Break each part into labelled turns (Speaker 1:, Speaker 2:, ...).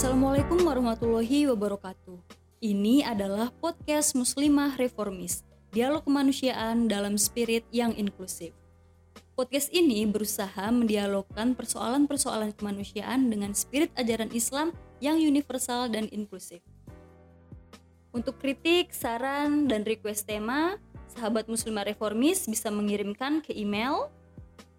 Speaker 1: Assalamualaikum warahmatullahi wabarakatuh. Ini adalah podcast Muslimah Reformis, dialog kemanusiaan dalam spirit yang inklusif. Podcast ini berusaha mendialogkan persoalan-persoalan kemanusiaan dengan spirit ajaran Islam yang universal dan inklusif. Untuk kritik, saran, dan request tema, sahabat muslimah reformis bisa mengirimkan ke email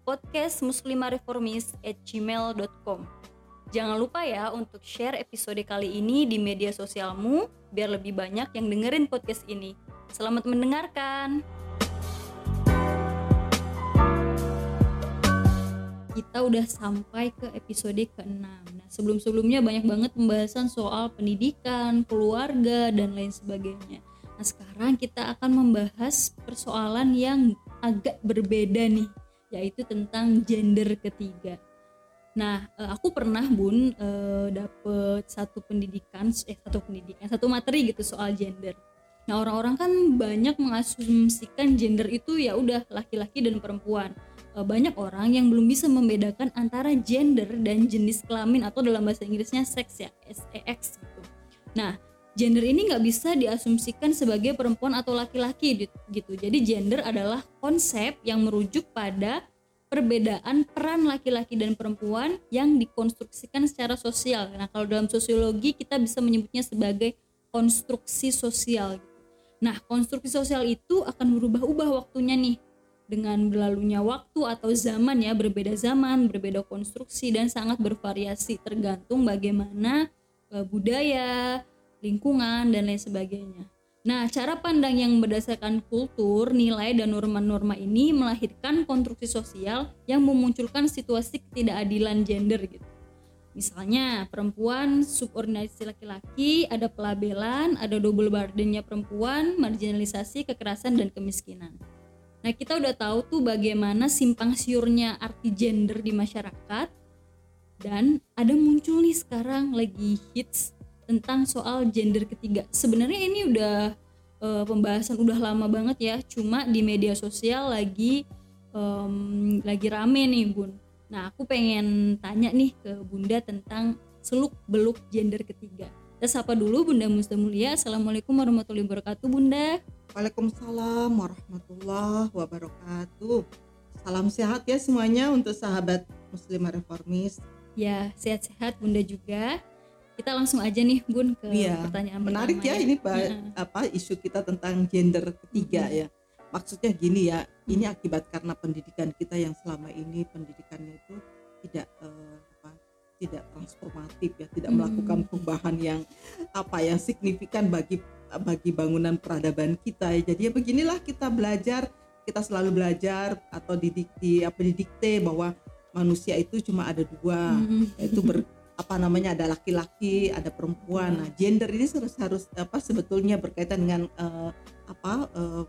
Speaker 1: podcastmuslimareformis@gmail.com. Jangan lupa ya untuk share episode kali ini di media sosialmu biar lebih banyak yang dengerin podcast ini. Selamat mendengarkan. Kita udah sampai ke episode ke-6. Nah, sebelum-sebelumnya banyak banget pembahasan soal pendidikan, keluarga, dan lain sebagainya. Nah, sekarang kita akan membahas persoalan yang agak berbeda nih, yaitu tentang gender ketiga. Nah, eh, aku pernah bun eh, dapet satu pendidikan, eh satu pendidikan, satu materi gitu soal gender. Nah, orang-orang kan banyak mengasumsikan gender itu ya udah laki-laki dan perempuan. Eh, banyak orang yang belum bisa membedakan antara gender dan jenis kelamin atau dalam bahasa Inggrisnya seks ya, sex gitu. Nah, gender ini nggak bisa diasumsikan sebagai perempuan atau laki-laki gitu. Jadi gender adalah konsep yang merujuk pada perbedaan peran laki-laki dan perempuan yang dikonstruksikan secara sosial. Nah, kalau dalam sosiologi kita bisa menyebutnya sebagai konstruksi sosial. Nah, konstruksi sosial itu akan berubah-ubah waktunya nih dengan berlalunya waktu atau zaman ya, berbeda zaman, berbeda konstruksi dan sangat bervariasi tergantung bagaimana e, budaya, lingkungan dan lain sebagainya. Nah, cara pandang yang berdasarkan kultur, nilai, dan norma-norma ini melahirkan konstruksi sosial yang memunculkan situasi ketidakadilan gender gitu. Misalnya, perempuan subordinasi laki-laki, ada pelabelan, ada double burdennya perempuan, marginalisasi, kekerasan, dan kemiskinan. Nah, kita udah tahu tuh bagaimana simpang siurnya arti gender di masyarakat, dan ada muncul nih sekarang lagi hits tentang soal gender ketiga. Sebenarnya ini udah uh, pembahasan udah lama banget ya, cuma di media sosial lagi um, lagi rame nih bun. Nah aku pengen tanya nih ke bunda tentang seluk beluk gender ketiga. Kita sapa dulu Bunda Musta Mulia. Assalamualaikum warahmatullahi wabarakatuh Bunda.
Speaker 2: Waalaikumsalam warahmatullahi wabarakatuh. Salam sehat ya semuanya untuk sahabat muslimah reformis.
Speaker 1: Ya, sehat-sehat Bunda juga kita langsung aja nih Bun ke iya, pertanyaan
Speaker 2: menarik ya, ya ini pak ya. apa isu kita tentang gender ketiga hmm. ya maksudnya gini ya hmm. ini akibat karena pendidikan kita yang selama ini pendidikannya itu tidak uh, apa tidak transformatif ya tidak hmm. melakukan perubahan yang apa yang signifikan bagi bagi bangunan peradaban kita ya jadi ya beginilah kita belajar kita selalu belajar atau didikti apa didikte bahwa manusia itu cuma ada dua hmm. yaitu ber apa namanya ada laki-laki ada perempuan. Nah gender ini harus harus apa sebetulnya berkaitan dengan uh, apa uh,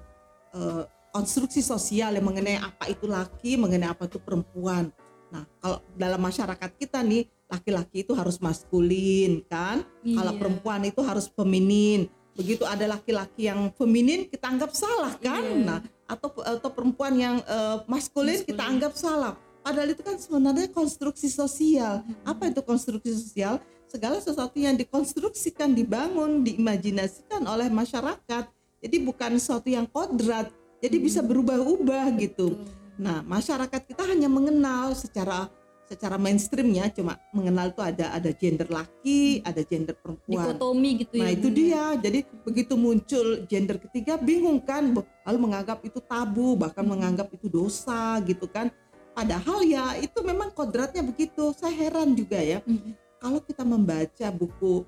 Speaker 2: uh, konstruksi sosial yang mengenai apa itu laki mengenai apa itu perempuan. Nah kalau dalam masyarakat kita nih laki-laki itu harus maskulin kan? Iya. kalau perempuan itu harus feminin. Begitu ada laki-laki yang feminin kita anggap salah kan? Iya. nah atau atau perempuan yang uh, maskulin, maskulin. kita anggap salah Padahal itu kan sebenarnya konstruksi sosial. Apa itu konstruksi sosial? Segala sesuatu yang dikonstruksikan, dibangun, diimajinasikan oleh masyarakat. Jadi bukan sesuatu yang kodrat. Jadi bisa berubah-ubah gitu. Nah, masyarakat kita hanya mengenal secara secara mainstreamnya cuma mengenal itu ada ada gender laki, ada gender perempuan.
Speaker 1: Dikotomi gitu
Speaker 2: nah, ya. Nah, itu dia. Jadi begitu muncul gender ketiga bingung kan, lalu menganggap itu tabu, bahkan menganggap itu dosa gitu kan Padahal ya itu memang kodratnya begitu. Saya heran juga ya. Mm-hmm. Kalau kita membaca buku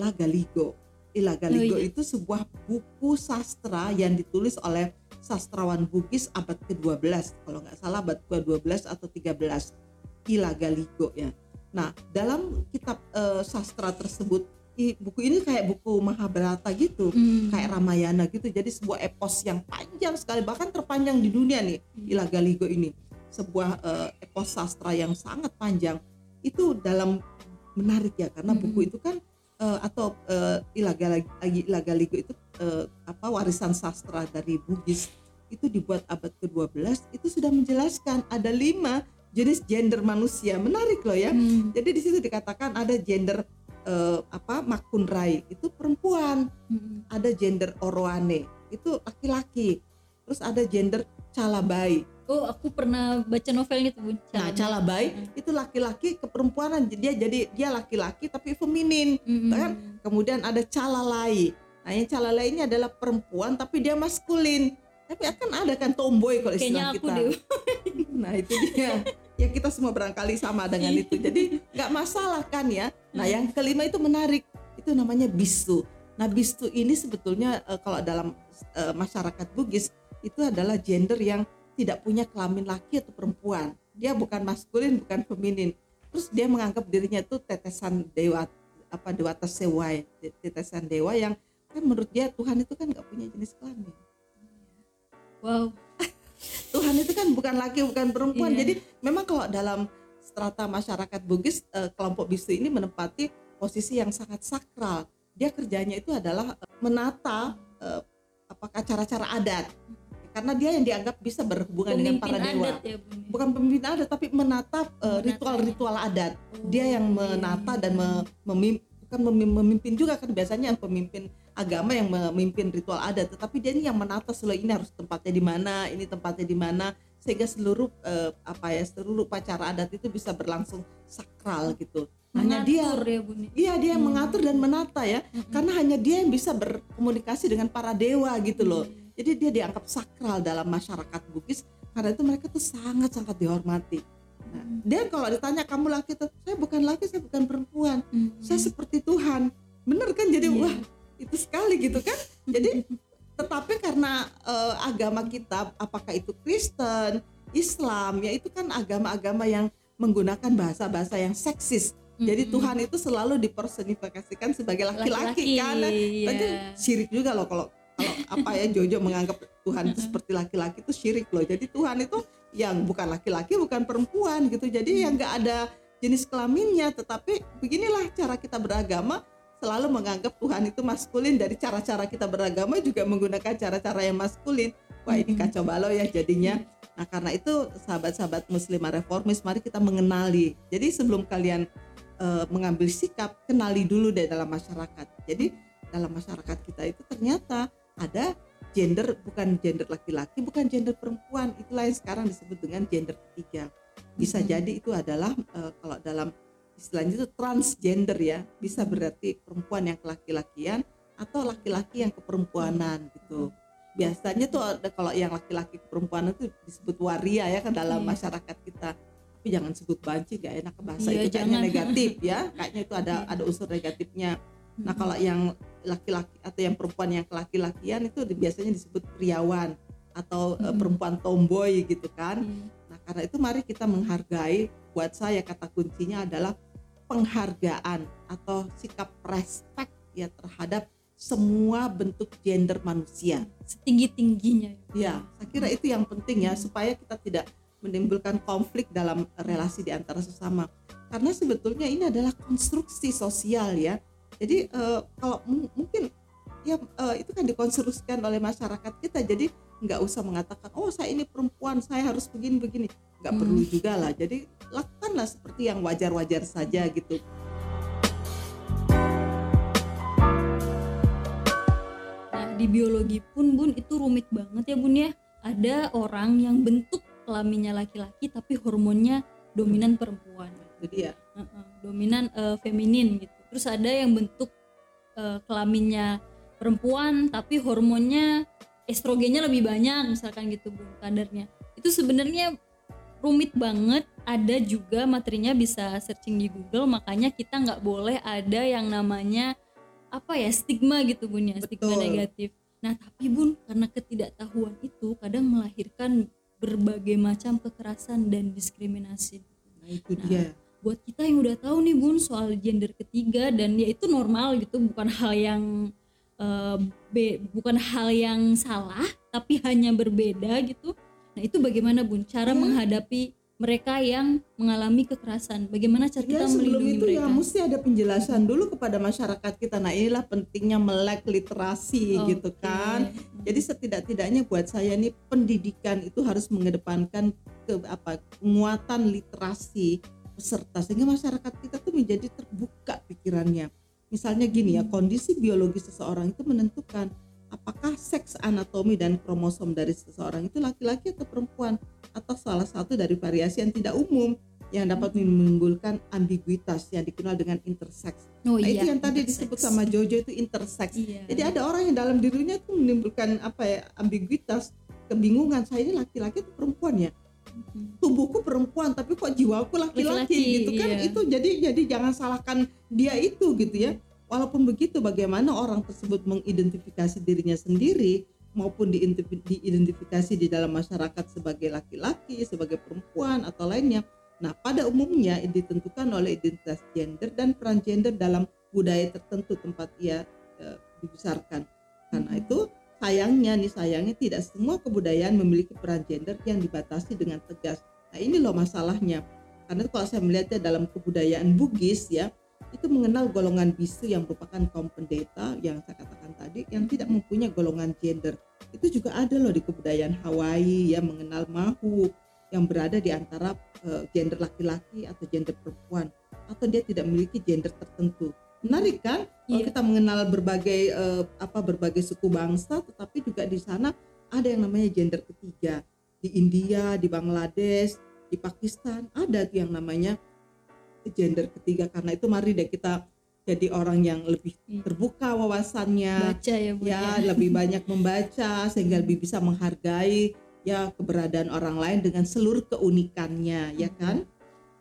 Speaker 2: Lagaligo, Ilagaligo oh, iya. itu sebuah buku sastra yang ditulis oleh sastrawan Bugis abad ke-12 kalau nggak salah abad ke-12 atau 13 Ilagaligo ya. Nah, dalam kitab uh, sastra tersebut buku ini kayak buku Mahabharata gitu, hmm. kayak Ramayana gitu. Jadi sebuah epos yang panjang sekali, bahkan terpanjang di dunia nih mm. Ilagaligo ini sebuah uh, epos sastra yang sangat panjang itu dalam menarik ya karena hmm. buku itu kan uh, atau uh, Ilagaligo itu uh, apa warisan sastra dari Bugis itu dibuat abad ke-12 itu sudah menjelaskan ada lima jenis gender manusia menarik loh ya hmm. jadi di situ dikatakan ada gender eh, apa makunrai itu perempuan
Speaker 1: Mm-mm.
Speaker 2: ada gender oroane itu laki-laki terus ada gender calabai
Speaker 1: oh aku pernah baca novelnya tuh bun
Speaker 2: nah calabai
Speaker 1: Mm.
Speaker 2: itu laki-laki keperempuanan dia jadi dia laki-laki tapi feminin.
Speaker 1: Mm-mm.
Speaker 2: kan? kemudian ada calalai nah yang calalai ini adalah perempuan tapi dia maskulin. Tapi akan ada kan tomboy kalau
Speaker 1: kayaknya
Speaker 2: istilah
Speaker 1: aku
Speaker 2: kita.
Speaker 1: deh.
Speaker 2: Nah itu dia. Ya kita semua barangkali sama dengan itu. Jadi nggak masalah kan ya. Nah yang kelima itu menarik. Itu namanya bisu. Nah bisu ini sebetulnya eh, kalau dalam eh, masyarakat Bugis itu adalah gender yang tidak punya kelamin laki atau perempuan. Dia bukan maskulin bukan feminin. Terus dia menganggap dirinya itu tetesan dewa apa dewata sewai tetesan dewa yang kan menurut dia Tuhan itu kan nggak punya jenis kelamin.
Speaker 1: Wow.
Speaker 2: Tuhan itu kan bukan laki bukan perempuan.
Speaker 1: Iya.
Speaker 2: jadi memang kalau dalam strata masyarakat Bugis eh, kelompok bisu ini menempati posisi yang sangat sakral. Dia kerjanya itu adalah eh, menata eh, apakah cara-cara adat karena dia yang dianggap bisa berhubungan dengan
Speaker 1: pemimpin
Speaker 2: para dewa.
Speaker 1: adat ya
Speaker 2: bukan pemimpin adat tapi menata eh, ritual-ritual adat. Dia
Speaker 1: Oh,
Speaker 2: yang
Speaker 1: iya,
Speaker 2: menata
Speaker 1: iya.
Speaker 2: dan me- memim- bukan memim- memimpin juga kan. Biasanya yang pemimpin agama yang memimpin ritual adat. Tetapi dia ini yang menata seluruh ini harus tempatnya di mana ini tempatnya di mana. Sehingga seluruh eh, apa ya seluruh upacara adat itu bisa berlangsung sakral gitu. Hanya dia
Speaker 1: mengatur ya bun
Speaker 2: iya dia yang
Speaker 1: Hmm.
Speaker 2: mengatur dan menata ya.
Speaker 1: Mm-mm.
Speaker 2: karena hanya dia yang bisa berkomunikasi dengan para dewa gitu loh.
Speaker 1: Iya.
Speaker 2: Jadi dia dianggap sakral dalam masyarakat Bugis karena itu mereka tuh sangat sangat dihormati nah,
Speaker 1: Hmm.
Speaker 2: dia kalau ditanya kamu laki tuh saya bukan laki saya bukan perempuan
Speaker 1: Mm.
Speaker 2: saya seperti Tuhan bener kan jadi
Speaker 1: Iya.
Speaker 2: wah itu sekali gitu kan jadi tetapi karena eh, agama kita apakah itu Kristen Islam ya itu kan agama-agama yang menggunakan bahasa-bahasa yang seksis jadi
Speaker 1: Mm-mm.
Speaker 2: Tuhan itu selalu dipersonifikasikan sebagai laki-laki kan
Speaker 1: iya.
Speaker 2: Itu syirik juga loh kalau apa ya Jojo menganggap Tuhan itu seperti laki-laki itu syirik loh. Jadi Tuhan itu yang bukan laki-laki bukan perempuan gitu. Jadi yang nggak ada jenis kelaminnya. Tetapi beginilah cara kita beragama selalu menganggap Tuhan itu maskulin dari cara-cara kita beragama juga menggunakan cara-cara yang maskulin. Wah ini
Speaker 1: Mhm.
Speaker 2: kacau balau ya jadinya. Nah karena itu sahabat-sahabat muslimah reformis mari kita mengenali. Jadi sebelum kalian eh, mengambil sikap kenali dulu deh dalam masyarakat. Jadi dalam masyarakat kita itu ternyata ada gender bukan gender laki-laki bukan gender perempuan itulah yang sekarang disebut dengan gender ketiga bisa
Speaker 1: Mhm.
Speaker 2: jadi itu adalah eh, kalau dalam istilahnya itu transgender ya bisa berarti perempuan yang kelaki-lakian atau laki-laki yang keperempuanan gitu biasanya tuh ada kalau yang laki-laki keperempuanan itu disebut waria ya kan dalam
Speaker 1: Iya.
Speaker 2: masyarakat kita tapi jangan sebut banci gak enak bahasa
Speaker 1: Iya,
Speaker 2: itu kayaknya
Speaker 1: jangan.
Speaker 2: negatif ya kayaknya itu ada
Speaker 1: Iya.
Speaker 2: ada unsur negatifnya Nah
Speaker 1: Mm-mm.
Speaker 2: kalau yang laki-laki atau yang perempuan yang kelaki-lakian itu biasanya disebut priawan atau eh,
Speaker 1: Mm-mm.
Speaker 2: perempuan tomboy gitu kan.
Speaker 1: Iya.
Speaker 2: Nah karena itu mari kita menghargai. Buat saya kata kuncinya adalah penghargaan atau sikap respect ya terhadap semua bentuk gender manusia.
Speaker 1: setinggi tingginya
Speaker 2: Ya, saya kira itu yang penting ya supaya kita tidak menimbulkan konflik dalam relasi di antara sesama. Karena sebetulnya ini adalah konstruksi sosial ya. Jadi eh, kalau mu- mungkin ya eh, itu kan dikonstruksikan oleh masyarakat kita. Jadi nggak usah mengatakan oh saya ini perempuan saya harus begini begini. Nggak
Speaker 1: Hmm.
Speaker 2: perlu juga lah. Jadi lakukanlah seperti yang wajar-wajar saja gitu.
Speaker 1: Nah, di biologi pun Bun itu rumit banget ya Bun ya. Ada orang yang bentuk kelaminnya laki-laki tapi hormonnya dominan perempuan.
Speaker 2: Jadi ya
Speaker 1: Heeh, dominan eh, feminin gitu. Terus ada yang bentuk eh, kelaminnya perempuan tapi hormonnya estrogennya lebih banyak misalkan gitu Bun kadarnya. Itu sebenarnya rumit banget. Ada juga materinya bisa searching di Google makanya kita nggak boleh ada yang namanya apa ya stigma gitu bun ya stigma
Speaker 2: Betul.
Speaker 1: negatif nah tapi bun karena ketidaktahuan itu kadang melahirkan berbagai macam kekerasan dan diskriminasi
Speaker 2: nah itu
Speaker 1: Nah,
Speaker 2: dia.
Speaker 1: Buat kita yang udah tahu nih bun soal gender ketiga dan ya itu normal gitu bukan hal yang eh, be- bukan hal yang salah tapi hanya berbeda gitu nah itu bagaimana bun cara
Speaker 2: Ya.
Speaker 1: menghadapi mereka yang mengalami kekerasan bagaimana cara kita
Speaker 2: Ya sebelum
Speaker 1: melindungi
Speaker 2: itu
Speaker 1: mereka
Speaker 2: ya mesti ada penjelasan dulu kepada masyarakat kita. Nah inilah pentingnya melek literasi gitu
Speaker 1: Oke.
Speaker 2: kan. Jadi setidak-tidaknya buat saya nih pendidikan itu harus mengedepankan ke apa penguatan literasi peserta sehingga masyarakat kita tuh menjadi terbuka pikirannya. Misalnya gini ya, kondisi biologis seseorang itu menentukan apakah seks anatomi dan kromosom dari seseorang itu laki-laki atau perempuan atau salah satu dari variasi yang tidak umum yang dapat menimbulkan ambiguitas yang dikenal dengan intersex.
Speaker 1: Oh
Speaker 2: nah,
Speaker 1: iya.
Speaker 2: itu yang tadi
Speaker 1: intersex.
Speaker 2: disebut sama Jojo itu intersex.
Speaker 1: Iya.
Speaker 2: Jadi ada orang yang dalam dirinya itu menimbulkan apa ya ambiguitas, kebingungan saya ini laki-laki atau perempuan ya. Tubuhku perempuan tapi kok jiwaku laki-laki gitu kan.
Speaker 1: iya.
Speaker 2: Itu jadi jadi jangan salahkan dia itu gitu ya. Walaupun begitu bagaimana orang tersebut mengidentifikasi dirinya sendiri maupun diidentifi- diidentifikasi di dalam masyarakat sebagai laki-laki, sebagai perempuan atau lainnya. Nah, pada umumnya ditentukan oleh identitas gender dan peran gender dalam budaya tertentu tempat ia eh, dibesarkan. Karena itu sayangnya nih sayangnya tidak semua kebudayaan memiliki peran gender yang dibatasi dengan tegas. Nah, ini loh masalahnya. Karena kalau saya melihatnya dalam kebudayaan Bugis ya, itu mengenal golongan bisu yang merupakan kaum pendeta yang saya katakan tadi yang tidak mempunyai golongan gender. Itu juga ada loh di kebudayaan Hawaii ya mengenal mahu yang berada di antara eh, gender laki-laki atau gender perempuan atau dia tidak memiliki gender tertentu. Menarik kan? Kalau
Speaker 1: Iya.
Speaker 2: kita mengenal berbagai eh, apa berbagai suku bangsa, tetapi juga di sana ada yang namanya gender ketiga. Di India, di Bangladesh, di Pakistan ada yang namanya gender ketiga. Karena itu mari deh kita jadi orang yang lebih
Speaker 1: Iya.
Speaker 2: terbuka wawasannya,
Speaker 1: baca ya bu
Speaker 2: ya lebih banyak membaca sehingga lebih bisa menghargai ya keberadaan orang lain dengan seluruh keunikannya, ya kan?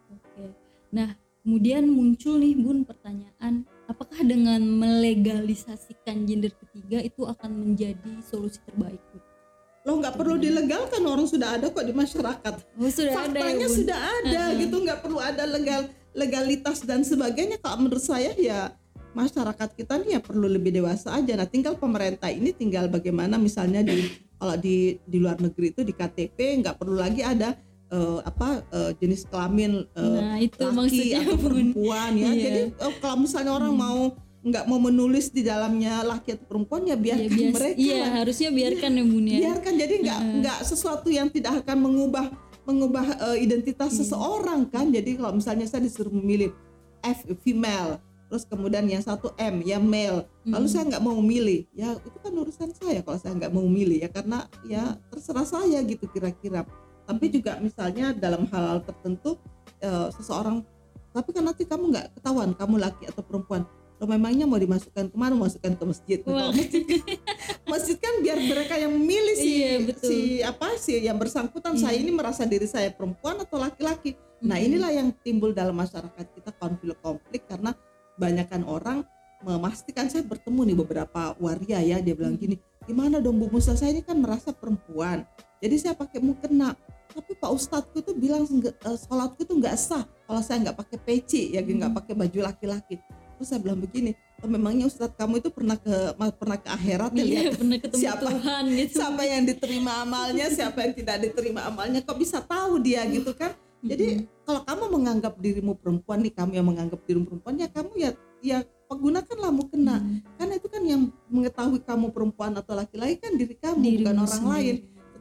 Speaker 1: Oke. Nah, kemudian muncul nih Bun pertanyaan, apakah dengan melegalisasikan gender ketiga itu akan menjadi solusi terbaik?
Speaker 2: Lo nggak perlu dilegalkan orang sudah ada kok di masyarakat.
Speaker 1: Oh, sudah ada ya,
Speaker 2: faktanya
Speaker 1: Bun?
Speaker 2: sudah ada
Speaker 1: Heeh.
Speaker 2: gitu nggak perlu ada legal legalitas dan sebagainya kalau menurut saya ya masyarakat kita nih ya perlu lebih dewasa aja nah tinggal pemerintah ini tinggal bagaimana misalnya di kalau di di luar negeri itu di KTP nggak perlu lagi ada eh, apa eh, jenis kelamin eh,
Speaker 1: Nah, itu
Speaker 2: laki atau perempuan ya
Speaker 1: Iya.
Speaker 2: jadi eh, kalau misalnya orang
Speaker 1: Hmm.
Speaker 2: mau nggak mau menulis di dalamnya laki atau perempuan ya
Speaker 1: Iya,
Speaker 2: biarkan
Speaker 1: bias-
Speaker 2: mereka
Speaker 1: Iya,
Speaker 2: lah
Speaker 1: harusnya biarkan ya Bun ya.
Speaker 2: biarkan jadi nggak
Speaker 1: Heeh.
Speaker 2: nggak sesuatu yang tidak akan mengubah mengubah eh, identitas
Speaker 1: Hmm.
Speaker 2: seseorang kan jadi kalau misalnya saya disuruh memilih F female terus kemudian yang satu M ya male lalu
Speaker 1: Hmm.
Speaker 2: saya nggak mau memilih ya itu kan urusan saya kalau saya nggak mau memilih ya karena ya terserah saya gitu kira-kira tapi juga misalnya dalam hal tertentu eh, seseorang tapi kan nanti kamu nggak ketahuan kamu laki atau perempuan lo memangnya mau dimasukkan ke mana masukkan ke masjid
Speaker 1: Wah.
Speaker 2: kalau masjid masjid kan biar mereka yang memilih si
Speaker 1: Iya, betul.
Speaker 2: si apa sih yang bersangkutan
Speaker 1: Iya.
Speaker 2: saya ini merasa diri saya perempuan atau laki-laki nah
Speaker 1: Mhm.
Speaker 2: inilah yang timbul dalam masyarakat kita konflik-konflik karena banyakkan orang memastikan saya bertemu nih beberapa waria ya dia bilang
Speaker 1: Hmm.
Speaker 2: gini gimana dong Bu Musa saya ini kan merasa perempuan jadi saya pakai mukena Pak Ustadzku tuh bilang "Nggak, eh, sholatku tuh nggak sah kalau saya nggak pakai peci ya nggak
Speaker 1: Hmm.
Speaker 2: pakai baju laki-laki terus saya bilang begini "Oh, memangnya Ustadz kamu itu pernah ke pernah ke akhirat ya
Speaker 1: Iya,
Speaker 2: lihat
Speaker 1: pernah ketemu
Speaker 2: siapa-
Speaker 1: Tuhan gitu.
Speaker 2: siapa yang diterima amalnya siapa yang tidak diterima amalnya kok bisa tahu dia gitu kan jadi
Speaker 1: Mhm.
Speaker 2: kalau kamu menganggap dirimu perempuan nih kamu yang menganggap dirimu perempuan ya kamu ya ya gunakanlah mukena
Speaker 1: Mhm.
Speaker 2: karena itu kan yang mengetahui kamu perempuan atau laki-laki kan diri kamu
Speaker 1: Dirimu
Speaker 2: bukan orang
Speaker 1: sendiri.
Speaker 2: lain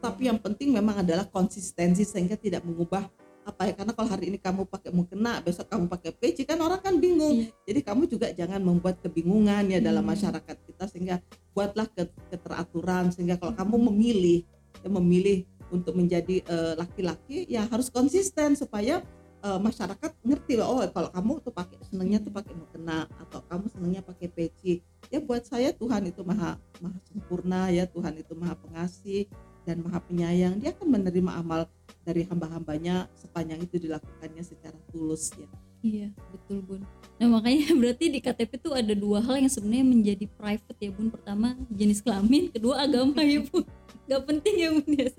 Speaker 2: tetapi yang penting memang adalah konsistensi sehingga tidak mengubah apa ya karena kalau hari ini kamu pakai mukena besok kamu pakai peci kan orang kan bingung
Speaker 1: Iya.
Speaker 2: jadi kamu juga jangan membuat kebingungan ya dalam
Speaker 1: Hmm.
Speaker 2: masyarakat kita sehingga buatlah ke- keteraturan sehingga kalau kamu memilih ya memilih untuk menjadi eh, laki-laki ya harus konsisten supaya eh, masyarakat ngerti loh, oh kalau kamu tuh pakai senengnya tuh pakai mukena atau kamu senengnya pakai peci ya buat saya Tuhan itu maha maha sempurna ya Tuhan itu maha pengasih dan maha penyayang dia akan menerima amal dari hamba-hambanya sepanjang itu dilakukannya secara tulus ya
Speaker 1: Iya, betul Bun. Nah makanya berarti di KTP tuh ada dua hal yang sebenarnya menjadi private ya Bun. Pertama jenis kelamin, kedua agama ya Bun. Gak penting ya Bun ya.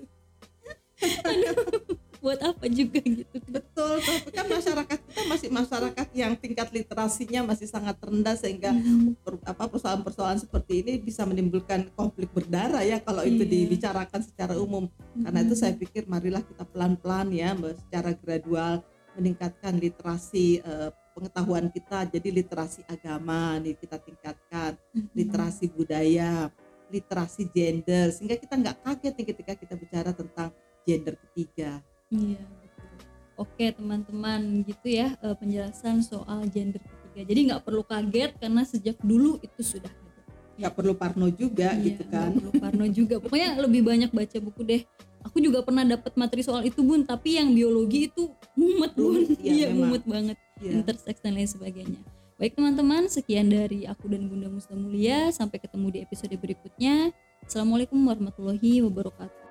Speaker 1: Aduh, buat apa juga gitu.
Speaker 2: betul tapi kan masyarakat kita masih masyarakat yang tingkat literasinya masih sangat rendah sehingga
Speaker 1: Hmm.
Speaker 2: per- apa persoalan-persoalan seperti ini bisa menimbulkan konflik berdarah ya kalau itu
Speaker 1: Iya.
Speaker 2: dibicarakan secara umum karena itu saya pikir marilah kita pelan-pelan ya secara gradual meningkatkan literasi eh, pengetahuan kita jadi literasi agama nih kita tingkatkan
Speaker 1: Hmm.
Speaker 2: literasi budaya literasi gender sehingga kita nggak kaget nih ketika kita bicara tentang gender ketiga
Speaker 1: Iya, betul. Oke teman-teman gitu ya eh, penjelasan soal gender ketiga. Jadi nggak perlu kaget karena sejak dulu itu sudah ada.
Speaker 2: nggak perlu parno juga
Speaker 1: Iya,
Speaker 2: gitu kan
Speaker 1: nggak perlu parno juga. Pokoknya lebih banyak baca buku deh. Aku juga pernah dapat materi soal itu bun, tapi yang biologi itu mumet bun.
Speaker 2: Iya,
Speaker 1: Iya
Speaker 2: memang.
Speaker 1: mumet banget.
Speaker 2: Iya.
Speaker 1: Interseks dan lain sebagainya. Baik teman-teman, sekian dari aku dan Bunda Musta Mulia. Sampai ketemu di episode berikutnya. Assalamualaikum warahmatullahi wabarakatuh.